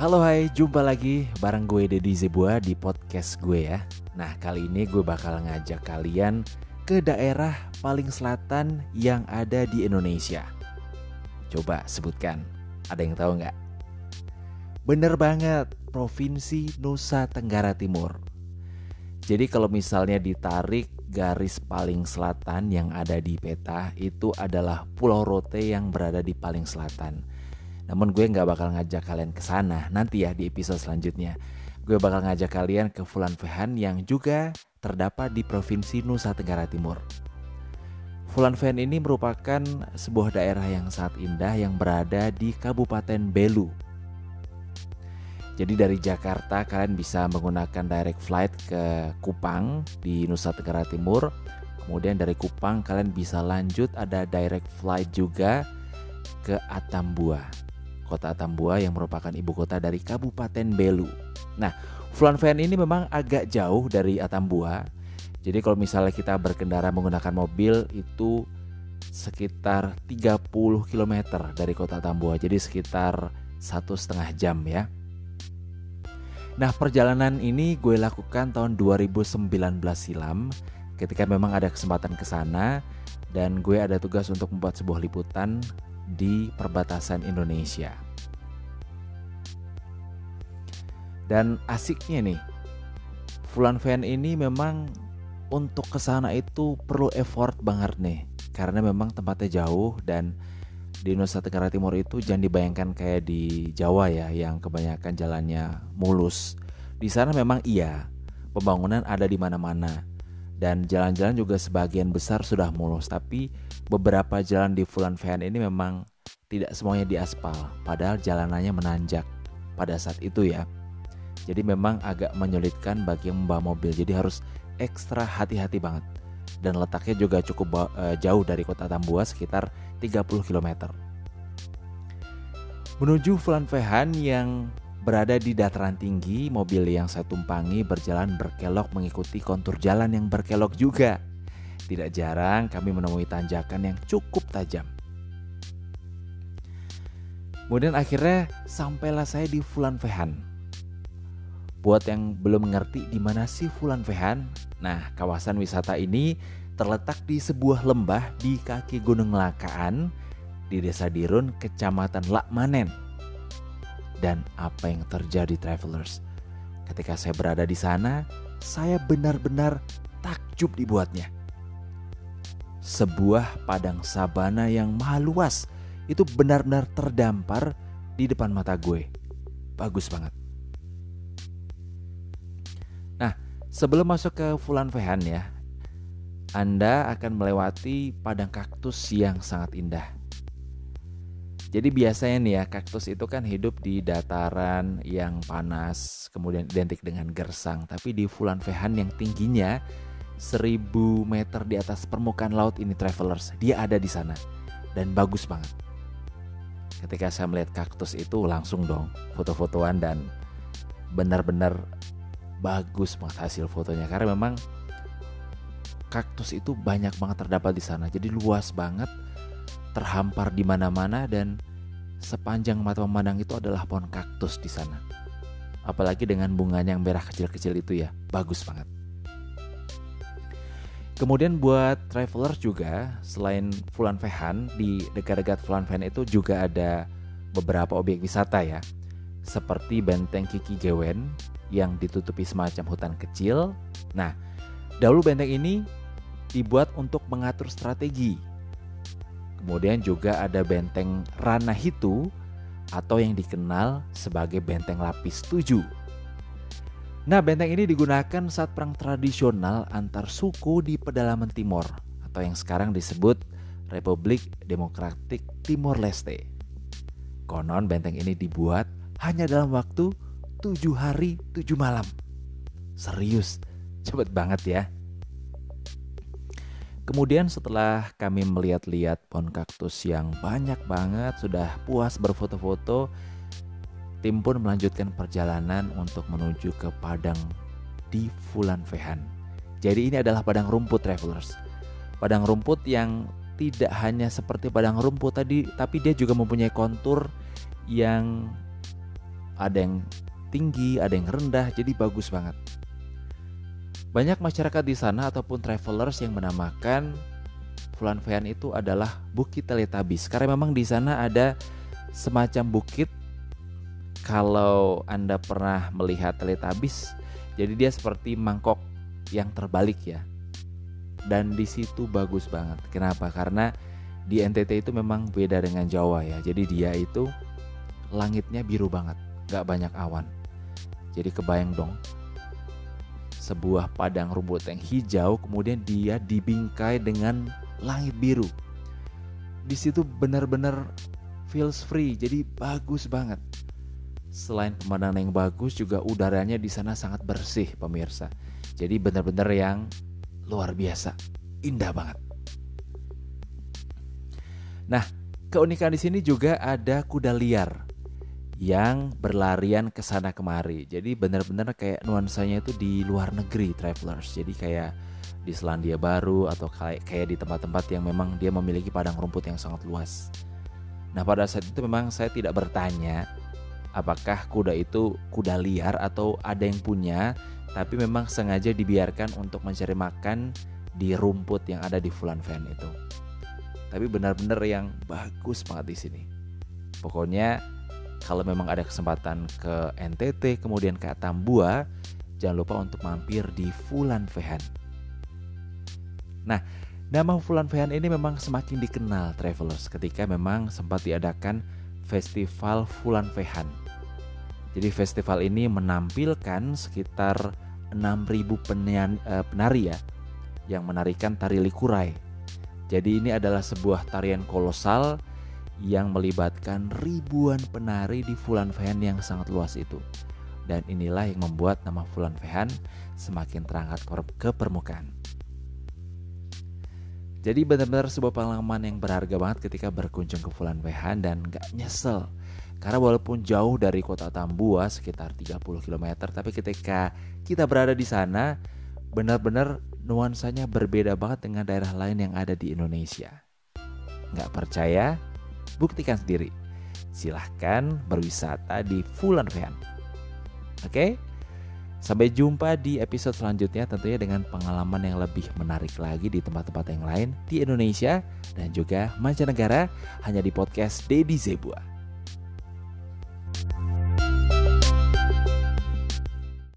Halo hai, jumpa lagi bareng gue Deddy Zebua di podcast gue ya. Nah kali ini gue bakal ngajak kalian ke daerah paling selatan yang ada di Indonesia. Coba sebutkan, ada yang tahu nggak? Bener banget, Provinsi Nusa Tenggara Timur. Jadi kalau misalnya ditarik garis paling selatan yang ada di peta itu adalah Pulau Rote yang berada di paling selatan namun gue nggak bakal ngajak kalian ke sana nanti ya di episode selanjutnya. Gue bakal ngajak kalian ke Fulan Vehan yang juga terdapat di Provinsi Nusa Tenggara Timur. Fulan Vehan ini merupakan sebuah daerah yang sangat indah yang berada di Kabupaten Belu. Jadi dari Jakarta kalian bisa menggunakan direct flight ke Kupang di Nusa Tenggara Timur. Kemudian dari Kupang kalian bisa lanjut ada direct flight juga ke Atambua kota Atambua yang merupakan ibu kota dari Kabupaten Belu. Nah, Fulanfen ini memang agak jauh dari Atambua. Jadi kalau misalnya kita berkendara menggunakan mobil itu sekitar 30 km dari kota Atambua. Jadi sekitar satu setengah jam ya. Nah perjalanan ini gue lakukan tahun 2019 silam ketika memang ada kesempatan ke sana dan gue ada tugas untuk membuat sebuah liputan di perbatasan Indonesia. Dan asiknya nih, Fulan Fan ini memang untuk ke sana itu perlu effort banget nih. Karena memang tempatnya jauh dan di Nusa Tenggara Timur itu jangan dibayangkan kayak di Jawa ya yang kebanyakan jalannya mulus. Di sana memang iya, pembangunan ada di mana-mana dan jalan-jalan juga sebagian besar sudah mulus tapi beberapa jalan di Fulan Vehan ini memang tidak semuanya diaspal. Padahal jalanannya menanjak pada saat itu ya. Jadi memang agak menyulitkan bagi yang membawa mobil. Jadi harus ekstra hati-hati banget. Dan letaknya juga cukup uh, jauh dari kota Tambua sekitar 30 km menuju Fulan Vehan yang Berada di dataran tinggi, mobil yang saya tumpangi berjalan berkelok mengikuti kontur jalan yang berkelok juga. Tidak jarang kami menemui tanjakan yang cukup tajam. Kemudian akhirnya sampailah saya di Fulan Vehan. Buat yang belum mengerti di mana sih Fulan Vehan, nah kawasan wisata ini terletak di sebuah lembah di kaki Gunung Lakaan di Desa Dirun, Kecamatan Lakmanen, dan apa yang terjadi travelers. Ketika saya berada di sana, saya benar-benar takjub dibuatnya. Sebuah padang sabana yang maha luas itu benar-benar terdampar di depan mata gue. Bagus banget. Nah, sebelum masuk ke Fulan Vehan ya, Anda akan melewati padang kaktus yang sangat indah. Jadi biasanya nih ya kaktus itu kan hidup di dataran yang panas, kemudian identik dengan gersang. Tapi di Fulan Vehan yang tingginya 1000 meter di atas permukaan laut ini travelers, dia ada di sana dan bagus banget. Ketika saya melihat kaktus itu langsung dong foto-fotoan dan benar-benar bagus banget hasil fotonya karena memang kaktus itu banyak banget terdapat di sana. Jadi luas banget terhampar di mana-mana dan sepanjang mata memandang itu adalah pohon kaktus di sana. Apalagi dengan bunganya yang merah kecil-kecil itu ya, bagus banget. Kemudian buat traveler juga, selain Fulan Vehan, di dekat-dekat Fulan Vehan itu juga ada beberapa objek wisata ya. Seperti Benteng Kiki Gewen yang ditutupi semacam hutan kecil. Nah, dahulu benteng ini dibuat untuk mengatur strategi Kemudian juga ada benteng Ranahitu atau yang dikenal sebagai benteng lapis 7. Nah, benteng ini digunakan saat perang tradisional antar suku di pedalaman Timor atau yang sekarang disebut Republik Demokratik Timor Leste. Konon benteng ini dibuat hanya dalam waktu 7 hari 7 malam. Serius, cepet banget ya. Kemudian setelah kami melihat-lihat pohon kaktus yang banyak banget, sudah puas berfoto-foto, tim pun melanjutkan perjalanan untuk menuju ke padang di Fulan Vehan. Jadi ini adalah padang rumput travelers. Padang rumput yang tidak hanya seperti padang rumput tadi, tapi dia juga mempunyai kontur yang ada yang tinggi, ada yang rendah, jadi bagus banget. Banyak masyarakat di sana ataupun travelers yang menamakan Fulan Fehan itu adalah Bukit Teletabis karena memang di sana ada semacam bukit kalau Anda pernah melihat Teletabis jadi dia seperti mangkok yang terbalik ya. Dan di situ bagus banget. Kenapa? Karena di NTT itu memang beda dengan Jawa ya. Jadi dia itu langitnya biru banget, gak banyak awan. Jadi kebayang dong, sebuah padang rumput yang hijau kemudian dia dibingkai dengan langit biru. Di situ benar-benar feels free, jadi bagus banget. Selain pemandangan yang bagus, juga udaranya di sana sangat bersih, pemirsa. Jadi benar-benar yang luar biasa, indah banget. Nah, keunikan di sini juga ada kuda liar yang berlarian ke sana kemari. Jadi benar-benar kayak nuansanya itu di luar negeri travelers. Jadi kayak di Selandia Baru atau kayak kayak di tempat-tempat yang memang dia memiliki padang rumput yang sangat luas. Nah, pada saat itu memang saya tidak bertanya apakah kuda itu kuda liar atau ada yang punya tapi memang sengaja dibiarkan untuk mencari makan di rumput yang ada di Fulan Van itu. Tapi benar-benar yang bagus banget di sini. Pokoknya kalau memang ada kesempatan ke NTT kemudian ke Atambua, jangan lupa untuk mampir di Fulan Vehan. Nah, nama Fulan Vehan ini memang semakin dikenal travelers ketika memang sempat diadakan Festival Fulan Vehan. Jadi festival ini menampilkan sekitar 6.000 eh, penari ya yang menarikan tari likurai. Jadi ini adalah sebuah tarian kolosal yang melibatkan ribuan penari di Fulan Vehan yang sangat luas itu. Dan inilah yang membuat nama Fulan Vehan semakin terangkat ke permukaan. Jadi benar-benar sebuah pengalaman yang berharga banget ketika berkunjung ke Fulan Vehan dan gak nyesel. Karena walaupun jauh dari kota Tambua sekitar 30 km, tapi ketika kita berada di sana, benar-benar nuansanya berbeda banget dengan daerah lain yang ada di Indonesia. Gak percaya? Buktikan sendiri. Silahkan berwisata di Fulan. Oke? Sampai jumpa di episode selanjutnya tentunya dengan pengalaman yang lebih menarik lagi di tempat-tempat yang lain di Indonesia dan juga mancanegara hanya di podcast Dedi Zebua.